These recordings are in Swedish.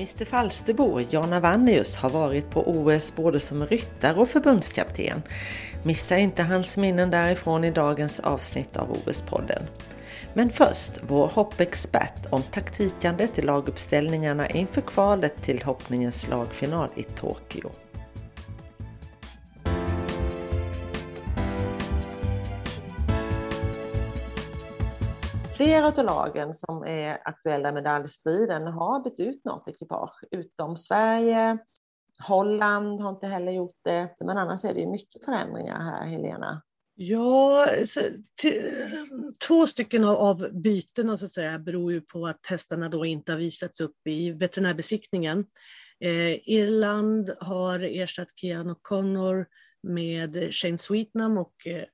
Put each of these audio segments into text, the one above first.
Mr Falsterbo, Jan Avannius, har varit på OS både som ryttare och förbundskapten. Missa inte hans minnen därifrån i dagens avsnitt av OS-podden. Men först, vår hoppexpert om taktikandet i laguppställningarna inför kvalet till hoppningens lagfinal i Tokyo. Flera av lagen som är aktuella i medaljstriden har bytt ut något ekipage, utom Sverige. Holland har inte heller gjort det, men annars är det mycket förändringar här, Helena. Ja, så, två stycken av, av bytena så att säga beror ju på att hästarna då inte har visats upp i veterinärbesiktningen. Eh, Irland har ersatt Kian Connor med Shane Sweetnam och eh,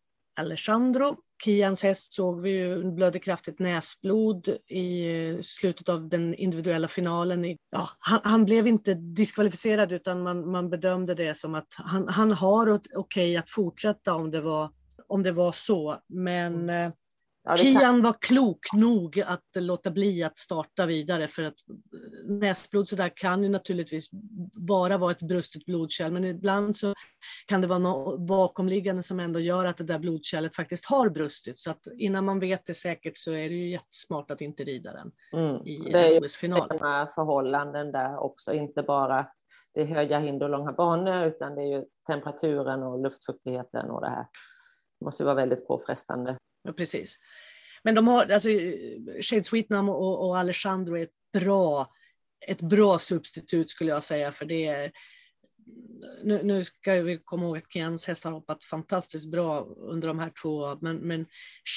Alessandro Kians häst såg vi ju blödde kraftigt näsblod i slutet av den individuella finalen. Ja, han, han blev inte diskvalificerad utan man, man bedömde det som att han, han har okej okay att fortsätta om det var, om det var så. Men mm. Ja, Kian var klok nog att låta bli att starta vidare för att näsblod så där kan ju naturligtvis bara vara ett brustet blodkärl men ibland så kan det vara något bakomliggande som ändå gör att det där blodkärlet faktiskt har brustit så att innan man vet det säkert så är det ju jättesmart att inte rida den mm. i det är OS-final. förhållanden där också, inte bara att det är höga hinder och långa banor utan det är ju temperaturen och luftfuktigheten och det här. Det måste vara väldigt påfrestande. Ja, precis. Men de har, alltså, Shane Sweetnam och, och Alejandro är ett bra, ett bra substitut skulle jag säga, för det är nu, nu, ska vi komma ihåg att Kians häst har hoppat fantastiskt bra under de här två, men, men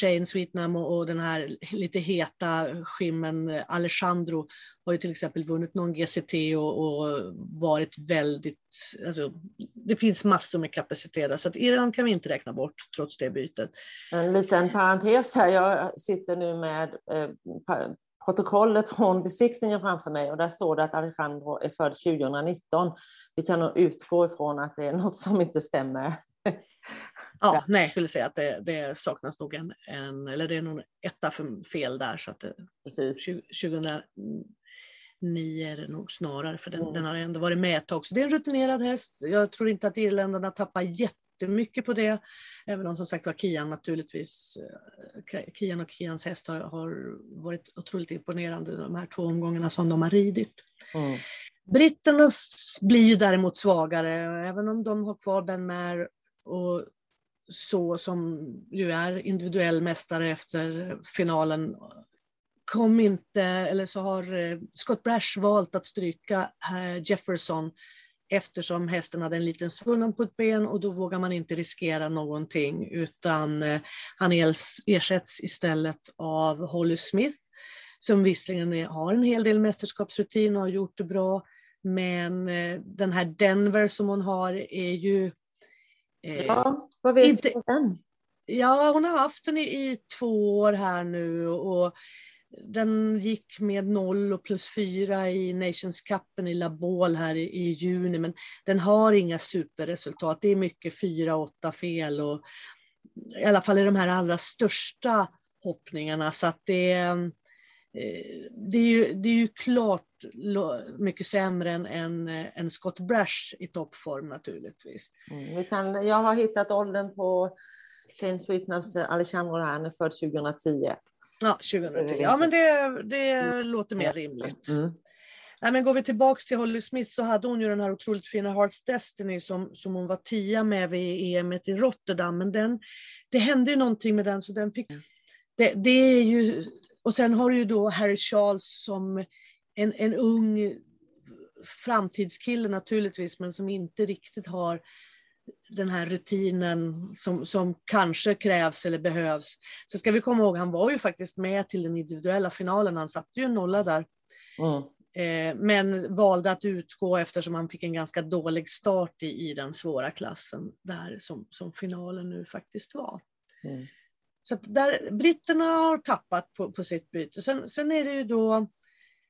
Shane Sweetnam och, och, den här lite heta skimmen eh, Alejandro har ju till exempel vunnit någon GCT och, och varit väldigt, alltså, det finns massor med kapacitet där, så att Irland kan vi inte räkna bort trots det bytet. En liten parentes här, jag sitter nu med eh, protokollet från besiktningen framför mig och där står det att Alejandro är född 2019. Vi kan nog utgå ifrån att det är något som inte stämmer. Ja, nej, jag skulle säga att det, det saknas nog en, en, eller det är någon etta för fel där så att det, Precis. 2009 är det nog snarare för den, mm. den har ändå varit med ett tag. Så det är en rutinerad häst. Jag tror inte att irländarna tappar jätte jättemycket på det. Även om som sagt var Kian naturligtvis, eh, Kian och Kians häst har, har varit otroligt imponerande de här två omgångarna som de har ridit. Mm. Britterna blir ju däremot svagare, även om de har kvar Ben Maher och så som ju är individuell mästare efter finalen kom inte, eller så har eh, Scott Brash valt att stryka eh, Jefferson eftersom hästen hade en liten svullnad på ett ben och då vågar man inte riskera någonting utan eh, han ersätts istället av Holly Smith som visserligen har en hel del mästerskapsrutin och har gjort det bra Men eh, den här Denver som hon har är ju... Eh, ja, vad vet inte, du om den? Ja, hon har haft den i, i, två år här nu och den gick med noll och plus fyra i Nations Cupen i Labol här i, i, juni, men den har inga superresultat. Det är mycket fyra, åtta fel och i alla fall i de här allra största hoppningarna så att det, eh, det, är, ju, det är ju klart mycket sämre än, än, eh, än Scott Brash i toppform naturligtvis. Mm, vi kan, jag har hittat åldern på Shane Sweetnaps Alejandro han är född 2010. Ja, 2010. Ja, men det, det mm. låter mer rimligt. Mm. Nej, men går vi tillbaks till Holly Smith så hade hon ju den här otroligt fina Hearts Destiny som, som hon var tia med vid EM i Rotterdam. Men den, det hände ju någonting med den så den fick... Det, det är ju, och sen har du ju då Harry Charles som en, en ung framtidskille naturligtvis men som inte riktigt har den här rutinen som, som kanske krävs eller behövs. Så ska vi komma ihåg, han var ju faktiskt med till den individuella finalen, han satte ju en nolla där. Mm. Eh, men valde att utgå eftersom han fick en ganska dålig start i, i den svåra klassen där som, som finalen nu faktiskt var. Mm. Så där, britterna har tappat på, på sitt byte. Sen, sen är det ju då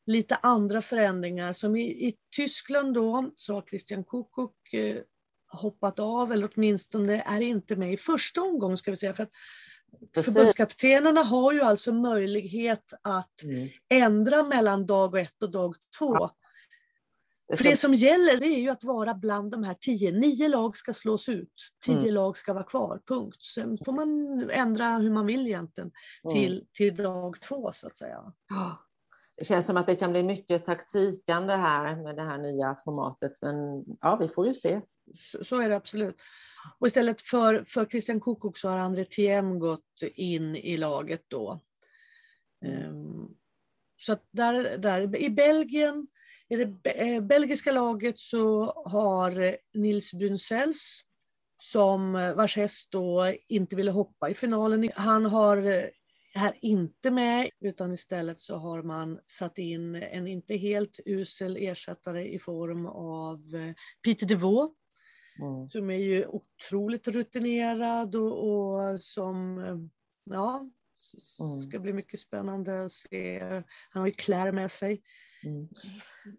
lite andra förändringar som i, i Tyskland då så har Christian Kukuk eh, hoppat av eller åtminstone är inte med i första omgången ska vi säga. För att förbundskaptenerna har ju alltså möjlighet att mm. ändra mellan dag ett och dag två. Ja. För det som gäller det är ju att vara bland de här tio. Nio lag ska slås ut, tio mm. lag ska vara kvar, punkt. Sen får man ändra hur man vill egentligen till, mm. till dag två så att säga. Det känns som att det kan bli mycket taktikande här med det här nya formatet, men ja, vi får ju se. Så, så är det absolut. Och istället för, för Christian Kukuk så har André Thiem gått in i laget då. Mm. Um, så att där, där, i Belgien, i det eh, belgiska laget så har Nils Brunsells som eh, vars häst då inte ville hoppa i finalen. Han har eh, är inte med utan istället så har man satt in en inte helt usel ersättare i form av Peter DeVaux mm. som är ju otroligt rutinerad och, och som eh, ja, mm. ska bli mycket spännande att se. Han har ju Claire med sig. Mm.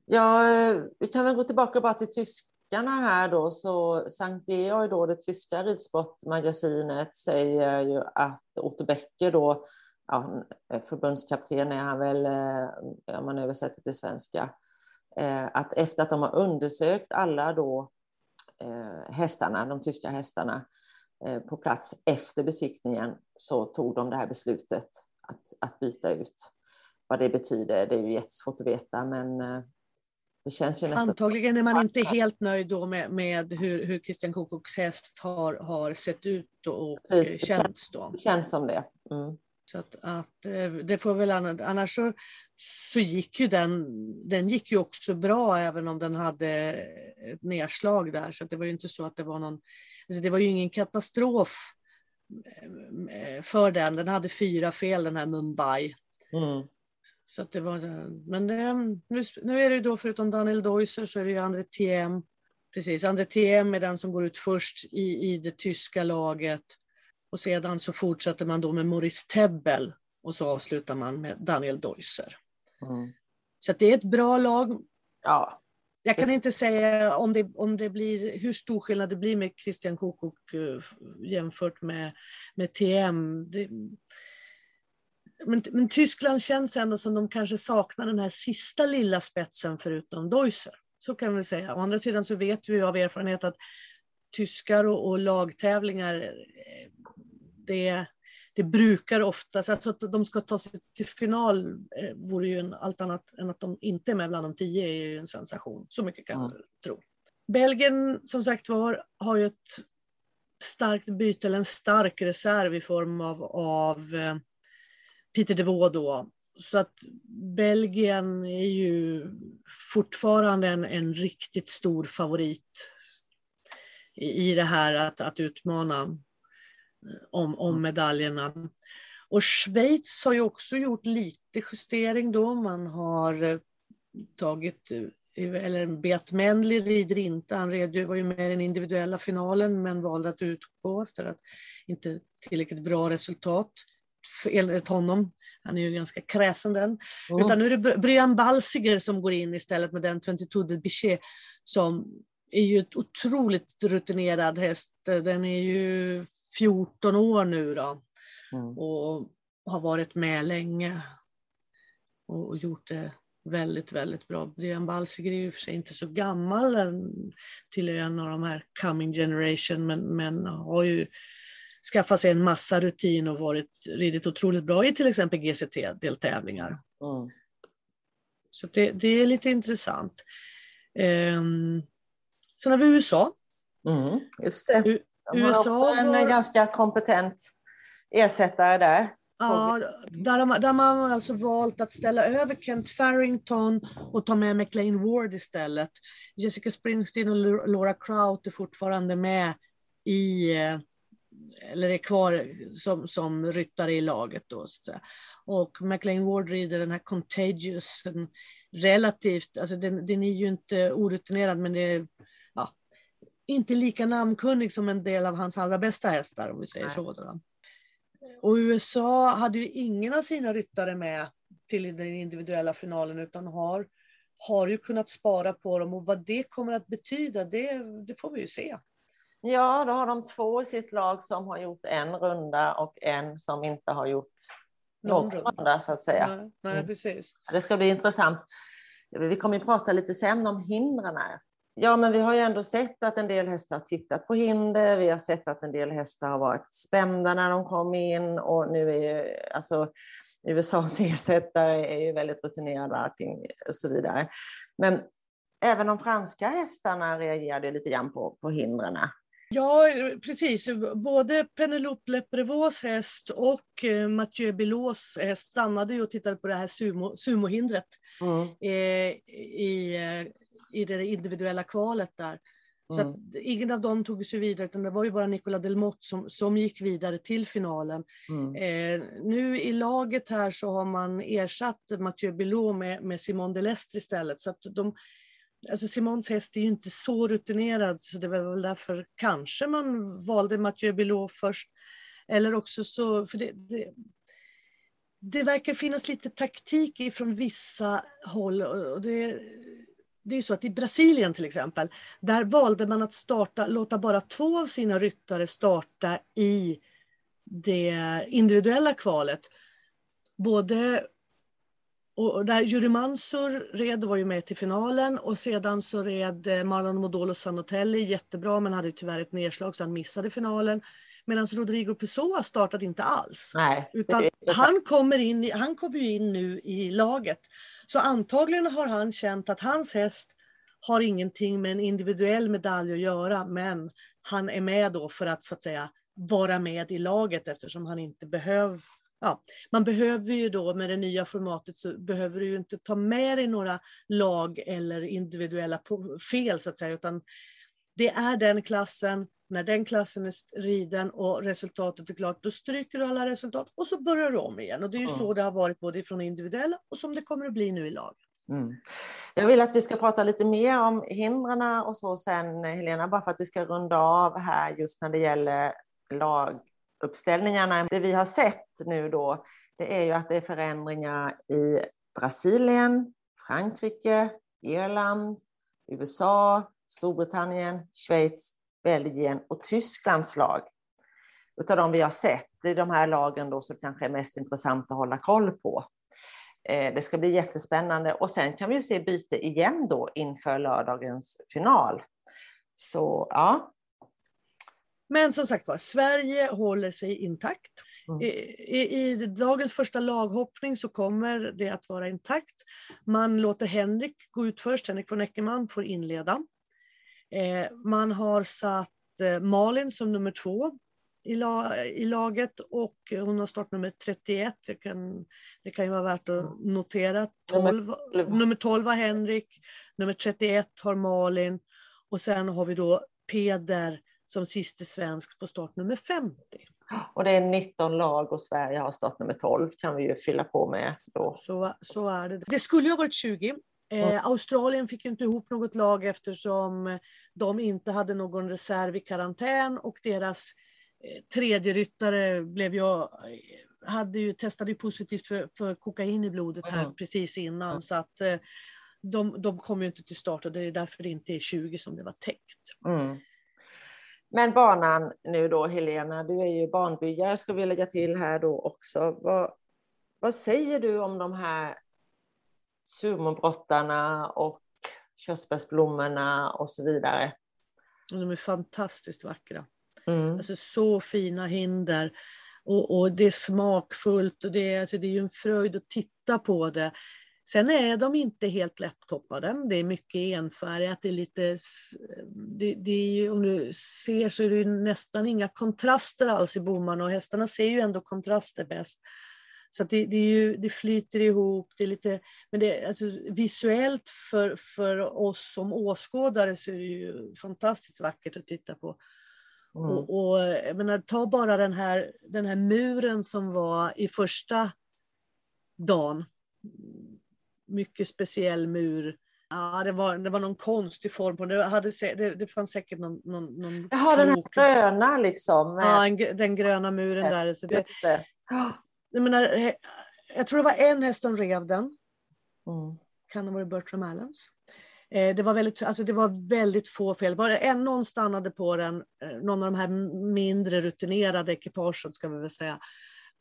Ja, eh, vi kan väl gå tillbaka bara till tyskarna här då. Så Sankt Georg, då, det tyska ridsportmagasinet, säger ju att Otto Becker då, ja, förbundskapten är han väl, eh, om man översätter till svenska, att efter att de har undersökt alla då eh, hästarna, de tyska hästarna eh, på plats efter besiktningen så tog de det här beslutet att, att byta ut. Vad det betyder, det är ju jättesvårt att veta, men eh, det känns ju nästan... Antagligen är man inte helt nöjd då med, med hur, hur Christian Kokoks häst har, har sett ut och Precis, känts. Då. Det känns som det. Mm. Så att, att, eh, det får väl annars så, så gick ju den, den gick ju också bra även om den hade ett nedslag där. Så det var ju inte så att det var någon, alltså det var ju ingen katastrof eh, för den. Den hade fyra fel den här Mumbai. Mm. Så att det var, men det, nu, nu är det då förutom Daniel Deuser så är det ju André Thiem. Precis, André Thiem är den som går ut först i, i det tyska laget. Och sedan så fortsätter man då med Maurice Tebbel och så avslutar man med Daniel Deuser. Mm. Så det är ett bra lag. Ja. Jag kan inte säga om det, om det blir, hur stor skillnad det blir med Christian Kokok eh, jämfört med, med TM. Det, men, men, Tyskland känns ändå som de kanske saknar den här sista lilla spetsen förutom Deusser. Så kan vi säga. Å andra sidan så vet vi av erfarenhet att tyskar och, och lagtävlingar eh, det, det brukar oftast, alltså att de ska ta sig till final eh, vore ju en, allt annat än att de inte är med bland de tio är ju en sensation. Så mycket kan jag tro. Belgien som sagt var har ju ett starkt byte eller en stark reserv i form av, av eh, Peter DeVaux då. Så att Belgien är ju fortfarande en, en riktigt stor favorit i, i det här att, att utmana om, om mm. medaljerna. Och Schweiz har ju också gjort lite justering då. Man har eh, tagit eller Beat Mendley rider inte. Han red, var ju med i den individuella finalen men valde att utgå efter att inte tillräckligt bra resultat enligt honom. Han är ju ganska kräsen den. Mm. Utan nu är det Brian Balsiger som går in istället med den 22 de Bichet som är ju ett otroligt rutinerad häst. Den är ju 14 år nu då mm. och har varit med länge och gjort det väldigt, väldigt bra. Brian Balsiger är ju för sig inte så gammal, till en av de här coming generation, men, men har ju skaffat sig en massa rutin och varit ridit otroligt bra i till exempel GCT-deltävlingar. Mm. Så det, det, är lite intressant. Um, sen har vi USA. Mm, just det. U De har USA också en har... ganska kompetent ersättare där. Ja, där har, man, där har man alltså valt att ställa över Kent Farrington och ta med McLean Ward istället. Jessica Springsteen och Laura Kraut är fortfarande med i, eh, eller är kvar som, som ryttare i laget. Då, och McLean Ward rider den här Contagious, en relativt, alltså den, den är ju inte orutinerad men det är inte lika namnkunnig som en del av hans allra bästa hästar om vi säger Nej. så. Då. Och USA hade ju ingen av sina ryttare med till den individuella finalen utan har, har ju kunnat spara på dem och vad det kommer att betyda det, det får vi ju se. Ja, då har de två i sitt lag som har gjort en runda och en som inte har gjort någon runda, runda så att säga. Nej, nej, mm. precis. Det ska bli intressant. Vi kommer att prata lite sen om hindren här. Ja, men vi har ju ändå sett att en del hästar har tittat på hinder. Vi har sett att en del hästar har varit spända när de kom in och nu är ju alltså USAs ersättare är ju väldigt rutinerade och allting och så vidare. Men även de franska hästarna reagerade lite grann på, på hindren. Ja, precis. Både Penelope Leprevaux häst och eh, Mathieu Bilots häst stannade ju och tittade på det här sumo, sumohindret mm. eh, i eh, i det individuella kvalet där. Så mm. ingen av dem tog sig vidare, utan det var ju bara Nicola Delmotte som, som gick vidare till finalen. Mm. Eh, nu i laget här så har man ersatt Mathieu Bilot med, med Simone Delestre istället. Så att de, alltså Simons häst är ju inte så rutinerad, så det var väl därför kanske man valde Mathieu Bilot först. Eller också så, för det, det, det verkar finnas lite taktik ifrån vissa håll. Och det, det är så att i Brasilien till exempel, där valde man att starta, låta bara två av sina ryttare starta i det individuella kvalet. Både och där Juri Mansur red var ju med till finalen och sedan så red Marlon Modolo Sanotelli jättebra men hade tyvärr ett nedslag så han missade finalen. Medan Rodrigo Pessoa startade inte alls. Nej, utan han kommer, in, han kommer in nu i laget. Så antagligen har han känt att hans häst har ingenting med en individuell medalj att göra, men han är med då för att så att säga vara med i laget eftersom han inte behöver Ja, man behöver ju då med det nya formatet så behöver du ju inte ta med dig några lag eller individuella fel så att säga, utan det är den klassen, när den klassen är riden och resultatet är klart, då stryker du alla resultat och så börjar du om igen. Och det är ju mm. så det har varit både från individuella och som det kommer att bli nu i laget. Mm. Jag vill att vi ska prata lite mer om hindren och så sen, Helena, bara för att vi ska runda av här just när det gäller laguppställningarna. Det vi har sett nu då, det är ju att det är förändringar i Brasilien, Frankrike, Irland, USA, Storbritannien, Schweiz, Belgien och Tysklands lag. Utav de vi har sett, det är de här lagen då som kanske är mest intressant att hålla koll på. Eh, det ska bli jättespännande och sen kan vi se byte igen då inför lördagens final. Så ja. Men som sagt var, Sverige håller sig intakt. Mm. I, i, I dagens första laghoppning så kommer det att vara intakt. Man låter Henrik gå ut först, Henrik von Eckermann får inleda. Eh, man har satt eh, Malin som nummer två i, la, i laget och hon har startnummer 31. Kan, det kan ju vara värt att mm. notera. 12, nummer 12 har Henrik, nummer 31 har Malin och sen har vi då Peder som siste svensk på startnummer 50. Och det är 19 lag och Sverige har startnummer 12 kan vi ju fylla på med då. Så, så är det. Det skulle ju ha varit 20 Eh, Australien fick inte ihop något lag eftersom de inte hade någon reserv i karantän och deras eh, tredje ryttare blev ju, hade ju, testade ju positivt för, för kokain i blodet här mm. precis innan. Mm. Så att eh, de, de kom ju inte till start och det är därför det inte är 20 som det var täckt. Mm. Men banan nu då, Helena, du är ju banbyggare ska vi lägga till här då också. Vad, vad säger du om de här sumobrottarna och körsbärsblommorna och så vidare? De är fantastiskt vackra. Mm. Alltså så fina hinder. Och, och, det är smakfullt och det är, alltså det är ju en fröjd att titta på det. Sen är de inte helt lättoppade. Det är mycket enfärgat. Det är lite, det, det är, om du ser så är det nästan inga kontraster alls i bommarna och hästarna ser ju ändå kontraster bäst. Så det, det, ju, det, flyter ihop, det är lite, men det, alltså, visuellt för, för oss som åskådare så är det ju fantastiskt vackert att titta på. Mm. Och, och, jag menar, ta bara den här, den här muren som var i första dagen mycket speciell mur. Ja, det var, det var någon konstig form på det. Hade, det, det fanns säkert någon, någon, någon Jaha, den här gröna liksom. Ja, en, den gröna muren där. Så det. Jag, menar, jag tror det var en häst som rev den. Mm. Kan ha varit Bertram Allens. Eh, det var, väldigt, alltså det var väldigt få fel. Bara en, någon stannade på den, eh, någon av de här mindre rutinerade ekipagen ska vi väl säga.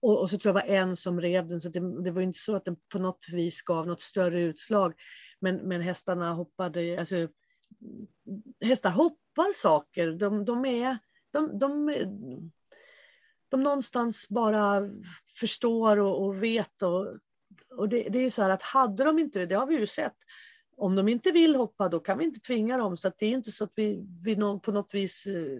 Och, och, så tror jag det var en som rev den, så det, det var inte så att den på något vis gav något större utslag. Men, men hästarna hoppade, alltså, hästar hoppar saker. De, de är, de, de, de någonstans bara förstår och, och vet. Och, och det, det är ju så här att hade de inte det, det har vi ju sett, om de inte vill hoppa då kan vi inte tvinga dem. Så det är inte så att vi, vi på något vis eh,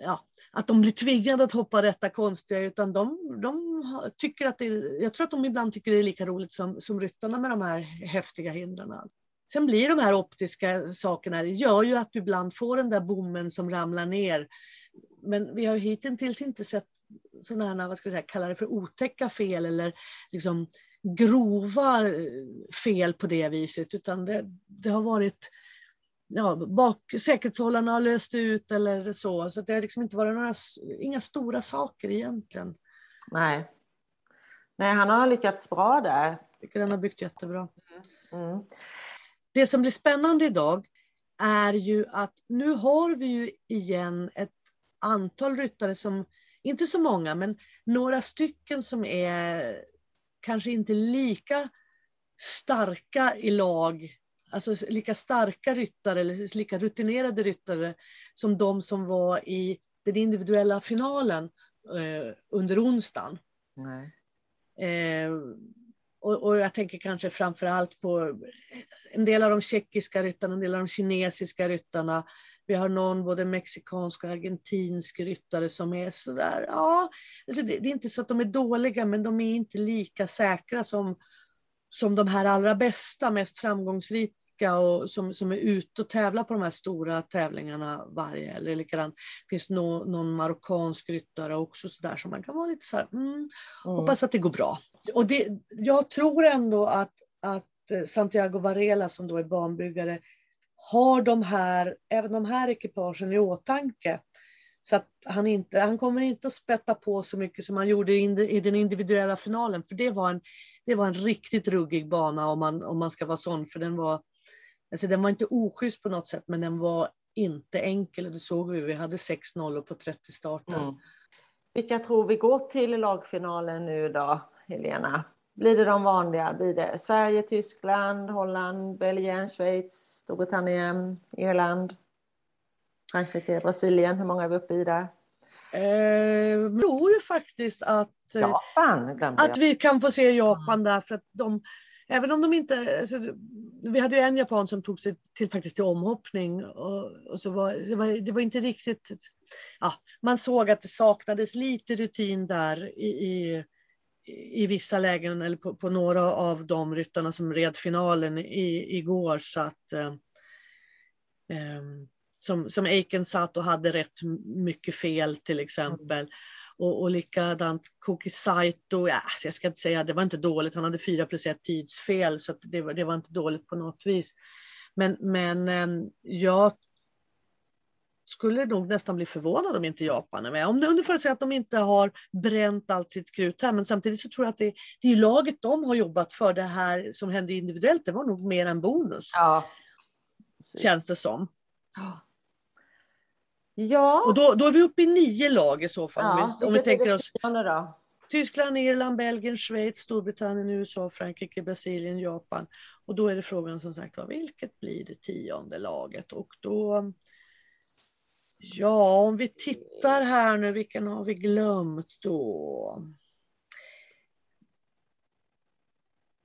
ja, att de blir tvingade att hoppa detta konstiga, utan de, de tycker att det, jag tror att de ibland tycker det är lika roligt som, som ryttarna med de här häftiga hindren. Sen blir de här optiska sakerna, det gör ju att du ibland får den där bommen som ramlar ner. Men vi har hittills inte sett sådana här, vad ska vi säga, kalla det för otäcka fel eller liksom grova fel på det viset, utan det, det har varit ja, bak, säkerhetshållarna har löst ut eller så. Så det har liksom inte varit några, inga stora saker egentligen. Nej. Nej, han har lyckats bra där. Jag tycker han har byggt jättebra. Mm. Mm. Det som blir spännande idag är ju att nu har vi ju igen ett antal ryttare som, inte så många, men några stycken som är kanske inte lika starka i lag alltså lika starka ryttare eller lika rutinerade ryttare som de som var i den individuella finalen eh, under onsdagen. Eh, och, och, jag tänker kanske framför allt på en del av de tjeckiska ryttarna, en del av de kinesiska ryttarna. Vi har någon både mexikansk och argentinsk ryttare som är sådär, ja, alltså det, det är inte så att de är dåliga, men de är inte lika säkra som som de här allra bästa, mest framgångsrika och som, som är ute och tävlar på de här stora tävlingarna varje. Eller likadant finns no, någon marockansk ryttare också så där som man kan vara lite så här, mm, mm. hoppas att det går bra. Och det, jag tror ändå att, att Santiago Varela som då är banbyggare har de här, även de här ekipagen i åtanke. Så att han, inte, han kommer inte att spätta på så mycket som han gjorde i den individuella finalen, för det var en, det var en riktigt ruggig bana om man, om man ska vara sån, för den var, alltså den var inte oschysst på något sätt, men den var inte enkel, det såg vi, vi hade 6-0 på 30 starter. Mm. Vilka tror vi går till lagfinalen nu då, Helena? Blir det de vanliga? Blir det Sverige, Tyskland, Holland, Belgien, Schweiz, Storbritannien, Irland? Frankrike, Brasilien, hur många är vi uppe i där? Eh, tror ju faktiskt att, eh, Japan, att vi kan få se Japan där. För att de, även om de inte... Alltså, vi hade ju en japan som tog sig till, faktiskt till omhoppning. Och, och så var, det, var, det var inte riktigt... Ja, man såg att det saknades lite rutin där i, i, i vissa lägen, eller på, på, några av de ryttarna som red finalen i, igår. Så att, eh, eh, som, som Aiken satt och hade rätt mycket fel till exempel. Och, och likadant Koki Saito, ja, alltså jag ska inte säga, det var inte dåligt, han hade 4 plus 1 tidsfel, så det, var, det var inte dåligt på något vis. Men, men ehm, jag skulle nog nästan bli förvånad om inte Japan är med. Om det under förutsättning att de inte har bränt allt sitt krut här. Men samtidigt så tror jag att det, det är laget de har jobbat för. Det här som hände individuellt, det var nog mer en bonus. Ja. Känns det som. Ja. Och då, då är vi uppe i nio lag i så fall. ja. om vi, om vi tänker oss då? Tyskland, Irland, Belgien, Schweiz, Storbritannien, USA, Frankrike, Brasilien, Japan. Och då är det frågan som sagt vilket blir det tionde laget? Och då Ja, om vi tittar här nu, vilken har vi glömt då?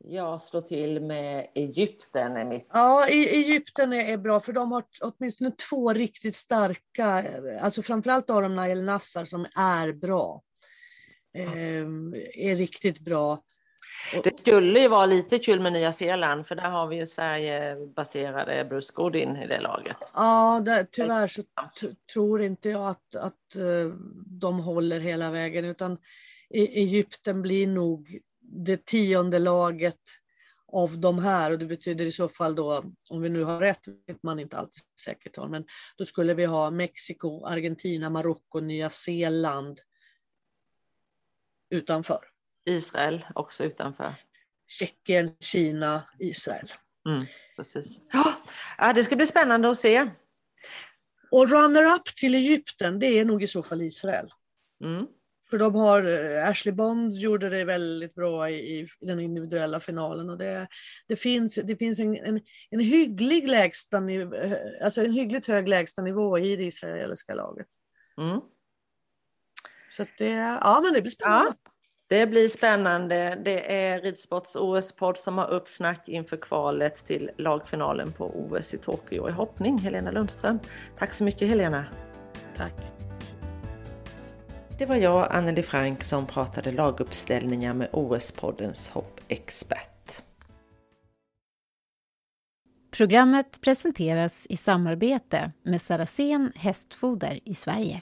Jag slår till med Egypten. Är mitt. Ja, Egypten är, bra för de har åtminstone två riktigt starka, alltså framförallt har de Nael Nassar som är bra. Eh, är riktigt bra. Det skulle ju vara lite kul med Nya Zeeland för där har vi ju Sverige-baserade Bruce Godin i det laget. Ja, det, tyvärr så tror inte jag att, att uh, de håller hela vägen utan Egypten blir nog det tionde laget av de här och det betyder i så fall då, om vi nu har rätt, vet man inte alltid säkert har, men då skulle vi ha Mexiko, Argentina, Marocko, Nya Zeeland utanför. Israel också utanför. Tjeckien, Kina, Israel. Mm, precis. Ja, det ska bli spännande att se. Och runner-up till Egypten, det är nog i så fall Israel. Mm. För de har, eh, Ashley Bond gjorde det väldigt bra i, i den individuella finalen och det, det finns, det finns en, en, en hygglig lägstanivå, alltså en hyggligt hög lägstanivå i det israeliska laget. Mm. Så det, ja men det blir spännande. Ja. Det blir spännande. Det är Ridsports OS-podd som har uppsnack inför kvalet till lagfinalen på OS i Tokyo i hoppning. Helena Lundström. Tack så mycket Helena. Tack. Det var jag, Anneli Frank, som pratade laguppställningar med OS-poddens hoppexpert. Programmet presenteras i samarbete med Saracen Hästfoder i Sverige.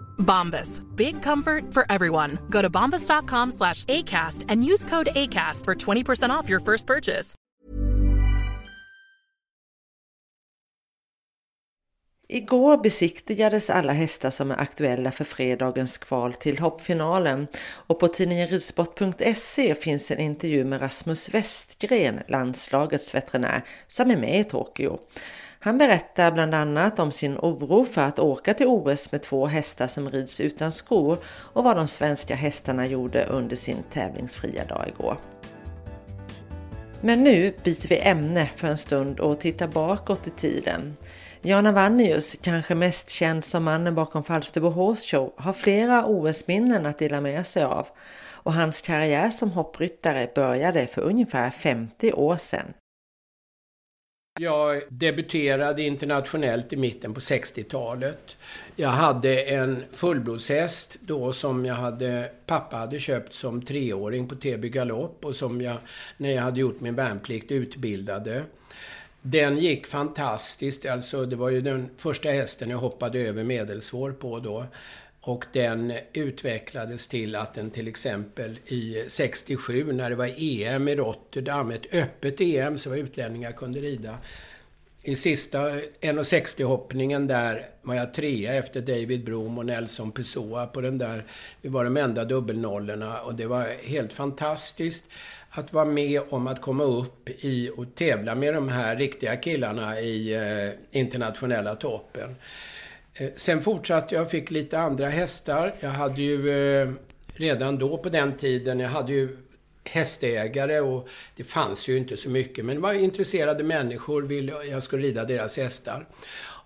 Bombas. Big comfort for everyone. Go to bombas.com slash ACAST and use code ACAST for 20% off your first purchase. Igår besiktigades alla hästar som är aktuella för fredagens kval till hoppfinalen och på tidningen ridsport.se finns en intervju med Rasmus Westgren, landslagets veterinär, som är med i Tokyo. Han berättar bland annat om sin oro för att åka till OS med två hästar som rids utan skor och vad de svenska hästarna gjorde under sin tävlingsfria dag igår. Men nu byter vi ämne för en stund och tittar bakåt i tiden. Jan Avanius, kanske mest känd som mannen bakom Falsterbo Horse Show, har flera OS-minnen att dela med sig av och hans karriär som hoppryttare började för ungefär 50 år sedan. Jag debuterade internationellt i mitten på 60-talet. Jag hade en fullblodshäst då som jag hade, pappa hade köpt som treåring på Täby galopp och som jag, när jag hade gjort min värnplikt, utbildade. Den gick fantastiskt, alltså det var ju den första hästen jag hoppade över medelsvår på då. Och den utvecklades till att den till exempel i 67 när det var EM i Rotterdam, ett öppet EM så utlänningar kunde rida. I sista 1,60 hoppningen där var jag trea efter David Broom och Nelson Pessoa på den där. Vi var de enda dubbelnollorna och det var helt fantastiskt att vara med om att komma upp i och tävla med de här riktiga killarna i eh, internationella toppen. Eh, sen fortsatte jag och fick lite andra hästar. Jag hade ju eh, redan då på den tiden, jag hade ju hästägare och det fanns ju inte så mycket. Men det var intresserade människor, ville jag skulle rida deras hästar.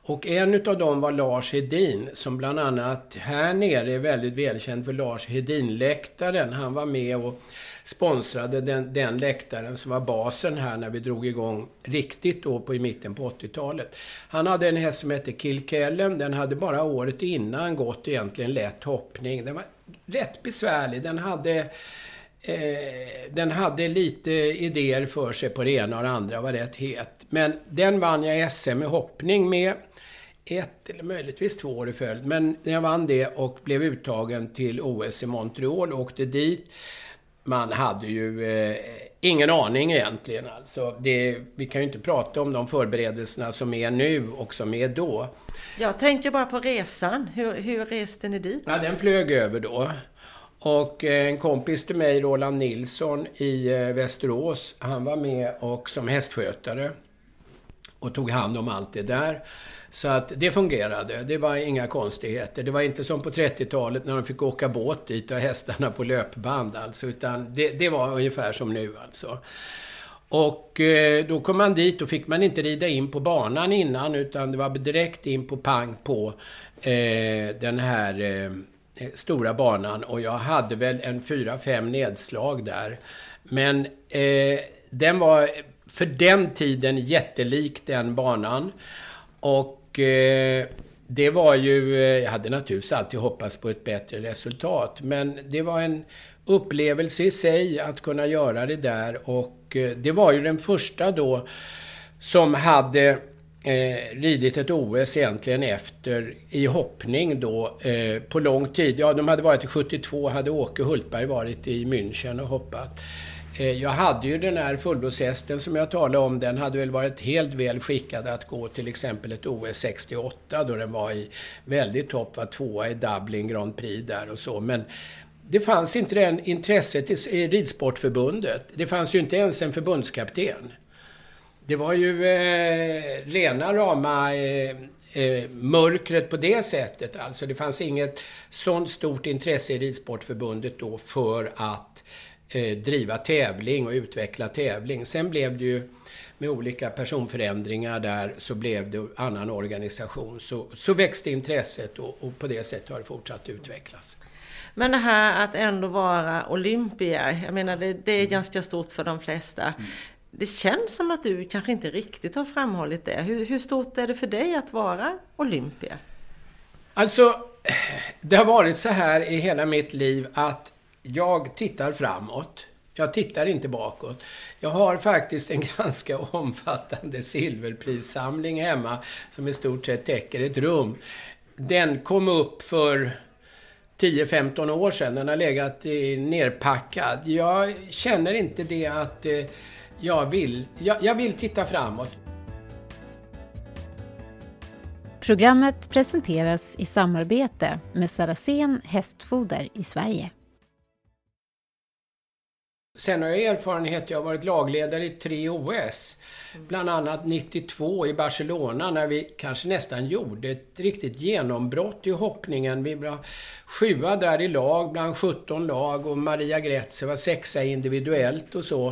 Och en utav dem var Lars Hedin som bland annat här nere är väldigt välkänd för Lars Hedin-läktaren. Han var med och sponsrade den, den läktaren som var basen här när vi drog igång riktigt då på, i mitten på 80-talet. Han hade en häst som hette Kilkellen. Den hade bara året innan gått egentligen lätt hoppning. Den var rätt besvärlig. Den hade Eh, den hade lite idéer för sig på det ena och det andra, var rätt het. Men den vann jag SM i hoppning med ett eller möjligtvis två år i följd. Men jag vann det och blev uttagen till OS i Montreal och åkte dit. Man hade ju eh, ingen aning egentligen. Alltså, det, vi kan ju inte prata om de förberedelserna som är nu och som är då. Jag tänker bara på resan. Hur, hur reste ni dit? Ja, den flög över då. Och eh, en kompis till mig, Roland Nilsson i eh, Västerås, han var med och som hästskötare och tog hand om allt det där. Så att det fungerade. Det var inga konstigheter. Det var inte som på 30-talet när de fick åka båt dit och hästarna på löpband alltså. Utan det, det var ungefär som nu alltså. Och eh, då kom man dit och fick man inte rida in på banan innan utan det var direkt in på pang på eh, den här eh, stora banan. Och jag hade väl en fyra fem nedslag där. Men eh, den var för den tiden jättelik den banan. Och eh, det var ju, eh, jag hade naturligtvis alltid hoppats på ett bättre resultat. Men det var en upplevelse i sig att kunna göra det där. Och eh, det var ju den första då som hade eh, ridit ett OS egentligen efter i hoppning då eh, på lång tid. Ja, de hade varit i 72, hade Åke Hultberg varit i München och hoppat. Eh, jag hade ju den här fullblodshästen som jag talade om, den hade väl varit helt väl skickad att gå till exempel ett OS 68 då den var i väldigt topp, var tvåa i Dublin Grand Prix där och så. Men det fanns inte det intresset i Ridsportförbundet. Det fanns ju inte ens en förbundskapten. Det var ju eh, rena rama eh, eh, mörkret på det sättet. Alltså det fanns inget sånt stort intresse i Ridsportförbundet då för att eh, driva tävling och utveckla tävling. Sen blev det ju med olika personförändringar där så blev det annan organisation. Så, så växte intresset och, och på det sättet har det fortsatt utvecklas. Men det här att ändå vara olympier, jag menar det, det är mm. ganska stort för de flesta. Mm. Det känns som att du kanske inte riktigt har framhållit det. Hur, hur stort är det för dig att vara olympier? Alltså, det har varit så här i hela mitt liv att jag tittar framåt. Jag tittar inte bakåt. Jag har faktiskt en ganska omfattande silverprissamling hemma som i stort sett täcker ett rum. Den kom upp för 10-15 år sedan. Den har legat nerpackad. Jag känner inte det att eh, jag vill, jag, jag vill titta framåt. Programmet presenteras i samarbete med Saracen Hästfoder i Sverige. Sen har jag erfarenhet, jag har varit lagledare i tre OS. Bland annat 92 i Barcelona när vi kanske nästan gjorde ett riktigt genombrott i hoppningen. Vi var sjua där i lag bland 17 lag och Maria Gretze var sexa individuellt och så.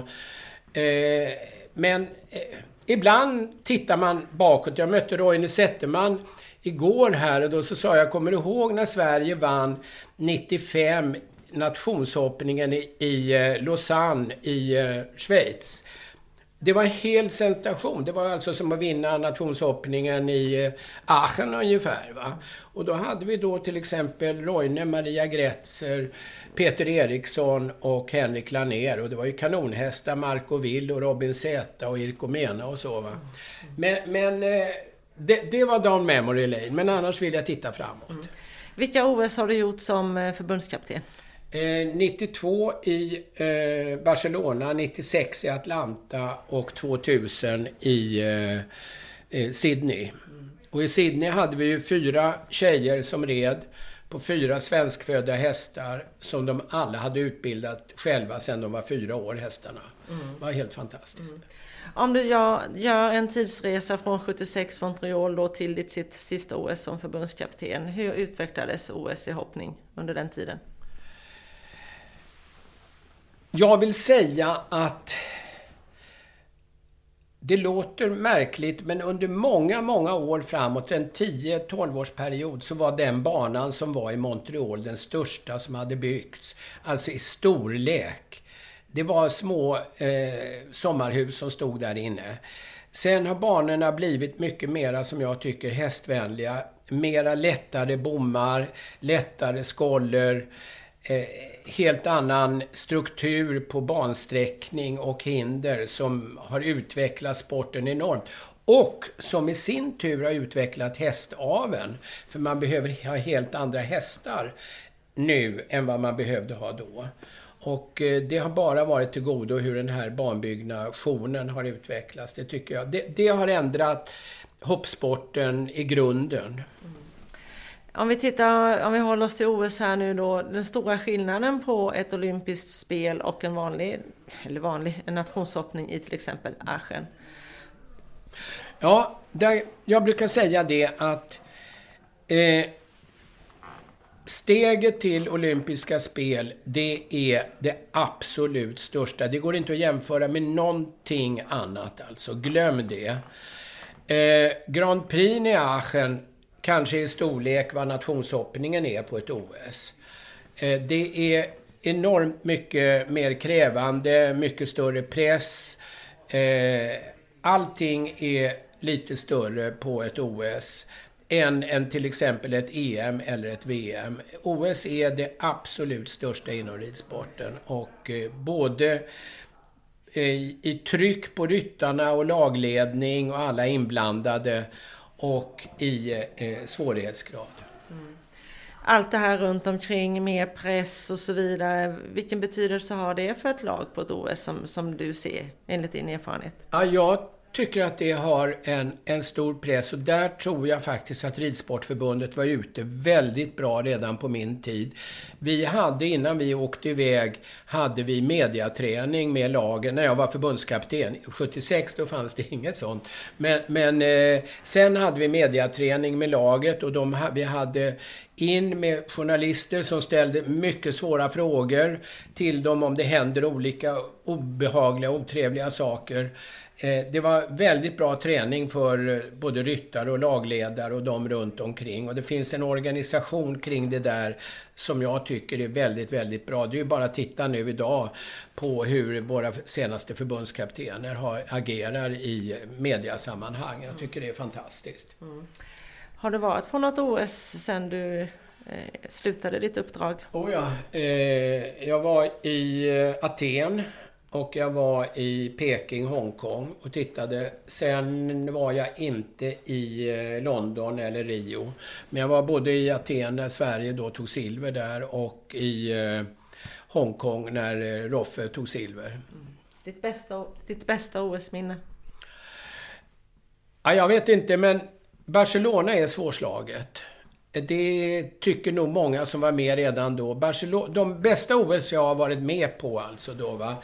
Eh, men eh, ibland tittar man bakåt. Jag mötte Roine Zetterman igår här och då så sa jag, kommer du ihåg när Sverige vann 95 nationshoppningen i, i eh, Lausanne i eh, Schweiz. Det var hel sensation. Det var alltså som att vinna nationshoppningen i eh, Aachen ungefär. Va? Och då hade vi då till exempel Roine, Maria Gretzer, Peter Eriksson och Henrik Laner. Och det var ju kanonhästar, Marco Will och Robin Zeta och Irko Mena och så. Va? Men, men det, det var down memory lane. Men annars vill jag titta framåt. Mm. Vilka OS har du gjort som förbundskapten? 92 eh, i eh, Barcelona, 96 i Atlanta och 2000 i eh, Sydney. Och i Sydney hade vi ju fyra tjejer som red på fyra svenskfödda hästar som de alla hade utbildat själva sedan de var fyra år, hästarna. Mm. Det var helt fantastiskt. Mm. Om du gör, gör en tidsresa från 76 Montreal då till ditt sitt sista OS som förbundskapten. Hur utvecklades OS i hoppning under den tiden? Jag vill säga att det låter märkligt, men under många, många år framåt, en 10-12-årsperiod, så var den banan som var i Montreal den största som hade byggts. Alltså i storlek. Det var små eh, sommarhus som stod där inne. Sen har banorna blivit mycket mera, som jag tycker, hästvänliga. Mera lättare bommar, lättare skoller. Eh, helt annan struktur på bansträckning och hinder som har utvecklat sporten enormt. Och som i sin tur har utvecklat hästaven. För man behöver ha helt andra hästar nu än vad man behövde ha då. Och eh, det har bara varit till godo hur den här banbyggnationen har utvecklats. Det tycker jag. Det, det har ändrat hoppsporten i grunden. Mm. Om vi tittar, om vi håller oss till OS här nu då, den stora skillnaden på ett olympiskt spel och en vanlig, eller vanlig, en nationshoppning i till exempel Aachen? Ja, där, jag brukar säga det att eh, steget till olympiska spel, det är det absolut största. Det går inte att jämföra med någonting annat alltså. Glöm det. Eh, Grand Prix i Aachen kanske i storlek vad nationshoppningen är på ett OS. Eh, det är enormt mycket mer krävande, mycket större press. Eh, allting är lite större på ett OS än, än till exempel ett EM eller ett VM. OS är det absolut största inom ridsporten och eh, både både i tryck på ryttarna och lagledning och alla inblandade och i eh, svårighetsgrad. Mm. Allt det här runt omkring med press och så vidare. Vilken betydelse har det för ett lag på ett OS som, som du ser enligt din erfarenhet? Ja, jag tycker att det har en, en stor press och där tror jag faktiskt att Ridsportförbundet var ute väldigt bra redan på min tid. Vi hade, innan vi åkte iväg, hade vi mediaträning med lagen när jag var förbundskapten. 76 då fanns det inget sånt. Men, men eh, sen hade vi mediaträning med laget och de, vi hade in med journalister som ställde mycket svåra frågor till dem om det händer olika obehagliga, otrevliga saker. Eh, det var väldigt bra träning för eh, både ryttare och lagledare och de runt omkring. Och det finns en organisation kring det där som jag tycker är väldigt, väldigt bra. Det är ju bara att titta nu idag på hur våra senaste förbundskaptener har, agerar i mediasammanhang. Jag tycker det är fantastiskt. Mm. Har du varit på något OS sen du eh, slutade ditt uppdrag? Oh ja, jag var i Aten och jag var i Peking, Hongkong och tittade. Sen var jag inte i eh, London eller Rio. Men jag var både i Aten där Sverige då tog silver där och i eh, Hongkong när eh, Roffe tog silver. Mm. Ditt bästa, ditt bästa OS-minne? Ja, jag vet inte, men Barcelona är svårslaget. Det tycker nog många som var med redan då. Barcelona, de bästa OS jag har varit med på alltså då va.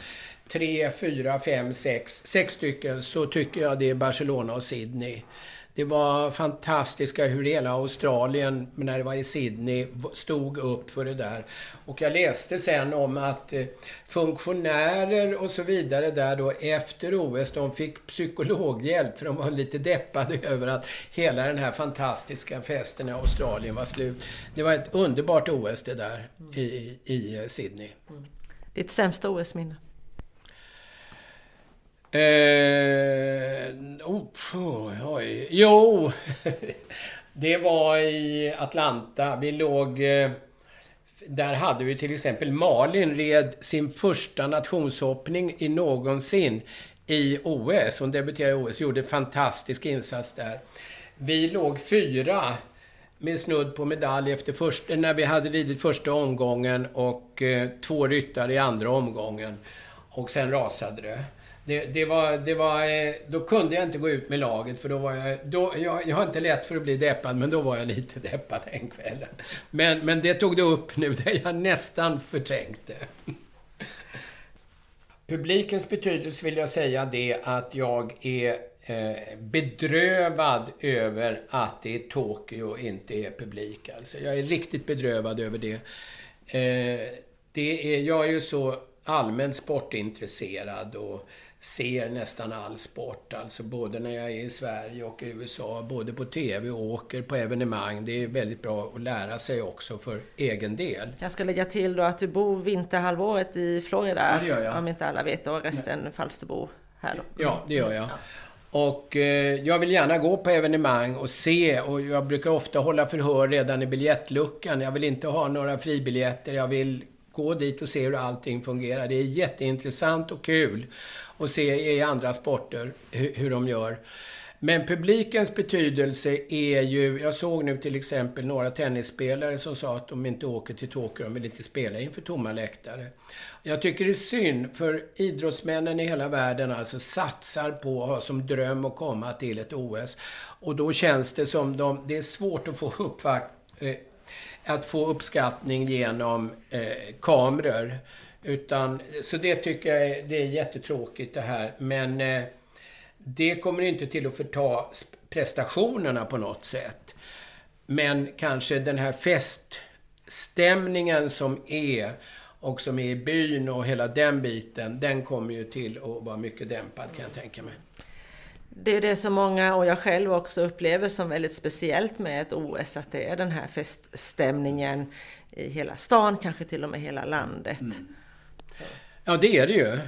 Tre, fyra, fem, sex, sex stycken så tycker jag det är Barcelona och Sydney. Det var fantastiska hur hela Australien, när det var i Sydney, stod upp för det där. Och jag läste sen om att eh, funktionärer och så vidare där då efter OS, de fick psykologhjälp för de var lite deppade över att hela den här fantastiska festen i Australien var slut. Det var ett underbart OS det där i, i Sydney. Mm. Ditt sämsta OS-minne? Eh, oh, oj. Jo, det var i Atlanta. Vi låg... Eh, där hade vi till exempel Malin red sin första nationshoppning i någonsin i OS. Hon debuterade i OS, gjorde en fantastisk insats där. Vi låg fyra med snudd på medalj efter första, när vi hade ridit första omgången och eh, två ryttare i andra omgången. Och sen rasade det. Det, det, var, det var, eh, då kunde jag inte gå ut med laget för då var jag... Då, jag, jag har inte lätt för att bli deppad, men då var jag lite deppad den kvällen. Men, men det tog du upp nu, där jag nästan förträngde. Publikens betydelse vill jag säga det att jag är eh, bedrövad över att det är Tokyo och inte är publik. Alltså, jag är riktigt bedrövad över det. Eh, det är, jag är ju så allmänt sportintresserad och ser nästan all sport. Alltså både när jag är i Sverige och i USA, både på TV och åker på evenemang. Det är väldigt bra att lära sig också för egen del. Jag ska lägga till då att du bor vinterhalvåret i Florida. Ja, det gör jag. Om inte alla vet och resten Nej. Falsterbo här då. Ja, det gör jag. Ja. Och eh, jag vill gärna gå på evenemang och se och jag brukar ofta hålla förhör redan i biljettluckan. Jag vill inte ha några fribiljetter. Jag vill gå dit och se hur allting fungerar. Det är jätteintressant och kul och se i andra sporter hur, hur de gör. Men publikens betydelse är ju... Jag såg nu till exempel några tennisspelare som sa att de inte åker till Tokyo, de vill inte spela inför tomma läktare. Jag tycker det är synd, för idrottsmännen i hela världen alltså satsar på att ha som dröm att komma till ett OS. Och då känns det som de... Det är svårt att få uppvakt, eh, att få uppskattning genom eh, kameror. Utan, så det tycker jag det är jättetråkigt det här. Men eh, det kommer inte till att förta prestationerna på något sätt. Men kanske den här feststämningen som är och som är i byn och hela den biten, den kommer ju till att vara mycket dämpad kan jag tänka mig. Det är det som många, och jag själv också, upplever som väldigt speciellt med ett OS, att det är den här feststämningen i hela stan, kanske till och med hela landet. Mm. Ja, det är det ju.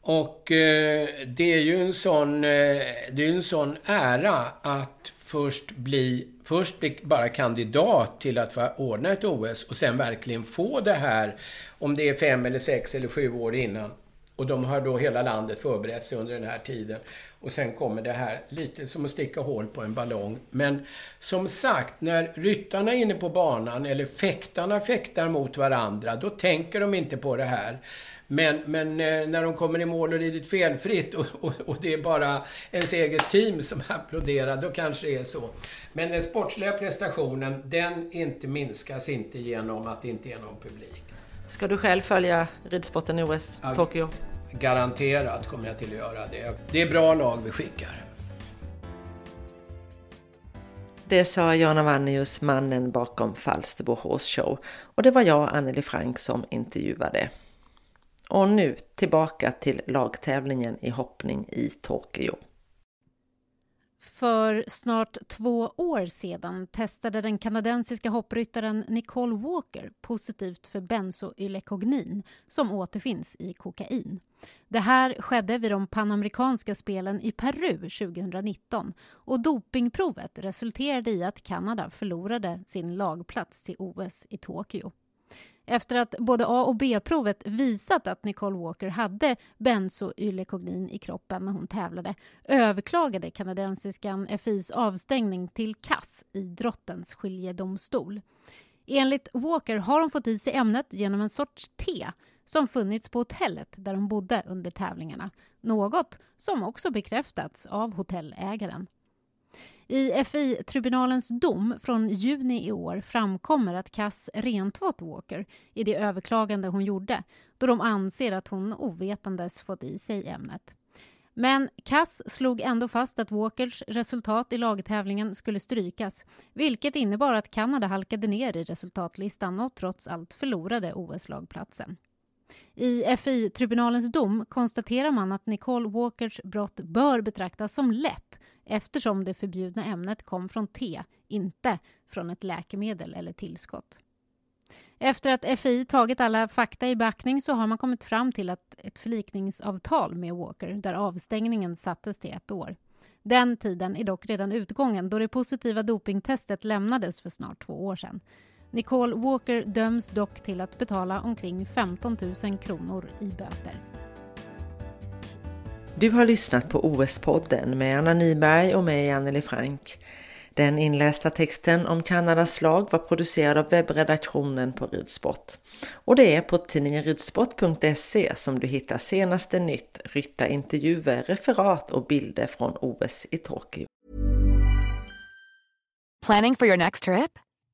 Och eh, det är ju en sån, eh, det är en sån ära att först bli, först bli bara kandidat till att få ordna ett OS och sen verkligen få det här, om det är fem eller sex eller sju år innan. Och de har då hela landet förberett sig under den här tiden. Och sen kommer det här, lite som att sticka hål på en ballong. Men som sagt, när ryttarna är inne på banan, eller fäktarna fäktar mot varandra, då tänker de inte på det här. Men, men eh, när de kommer i mål och ridit felfritt och, och, och, det är bara ens eget team som applåderar, då kanske det är så. Men den sportsliga prestationen, den inte minskas inte genom att det inte är någon publik. Ska du själv följa ridsporten i OS, ja, Tokyo? Garanterat kommer jag till att göra det. Det är bra lag vi skickar. Det sa Jana Vannius, mannen bakom Falsterbo Horse Show. Och det var jag, Anneli Frank, som intervjuade. Och nu tillbaka till lagtävlingen i hoppning i Tokyo. För snart två år sedan testade den kanadensiska hoppryttaren Nicole Walker positivt för benzoylekognin som återfinns i kokain. Det här skedde vid de panamerikanska spelen i Peru 2019 och dopingprovet resulterade i att Kanada förlorade sin lagplats till OS i Tokyo. Efter att både A och B-provet visat att Nicole Walker hade benzoylekognin i kroppen när hon tävlade överklagade kanadensiskan FIs avstängning till CAS, idrottens skiljedomstol. Enligt Walker har hon fått i sig ämnet genom en sorts te som funnits på hotellet där hon bodde under tävlingarna. Något som också bekräftats av hotellägaren. I FI-tribunalens dom från juni i år framkommer att Cass rentvått Walker i det överklagande hon gjorde då de anser att hon ovetandes fått i sig ämnet. Men Cass slog ändå fast att Walkers resultat i lagtävlingen skulle strykas vilket innebar att Kanada halkade ner i resultatlistan och trots allt förlorade OS-lagplatsen. I FI-tribunalens dom konstaterar man att Nicole Walkers brott bör betraktas som lätt eftersom det förbjudna ämnet kom från te, inte från ett läkemedel eller tillskott. Efter att FI tagit alla fakta i beaktning så har man kommit fram till att ett förlikningsavtal med Walker där avstängningen sattes till ett år. Den tiden är dock redan utgången då det positiva dopingtestet lämnades för snart två år sedan. Nicole Walker döms dock till att betala omkring 15 000 kronor i böter. Du har lyssnat på OS-podden med Anna Nyberg och mig, Anneli Frank. Den inlästa texten om Kanadas lag var producerad av webbredaktionen på Ridsport. Och det är på tidningen ridsport.se som du hittar senaste nytt, ryttarintervjuer, referat och bilder från OS i Tokyo. Planning for your next trip?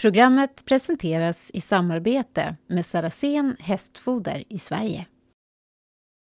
Programmet presenteras i samarbete med Saracen Hästfoder i Sverige.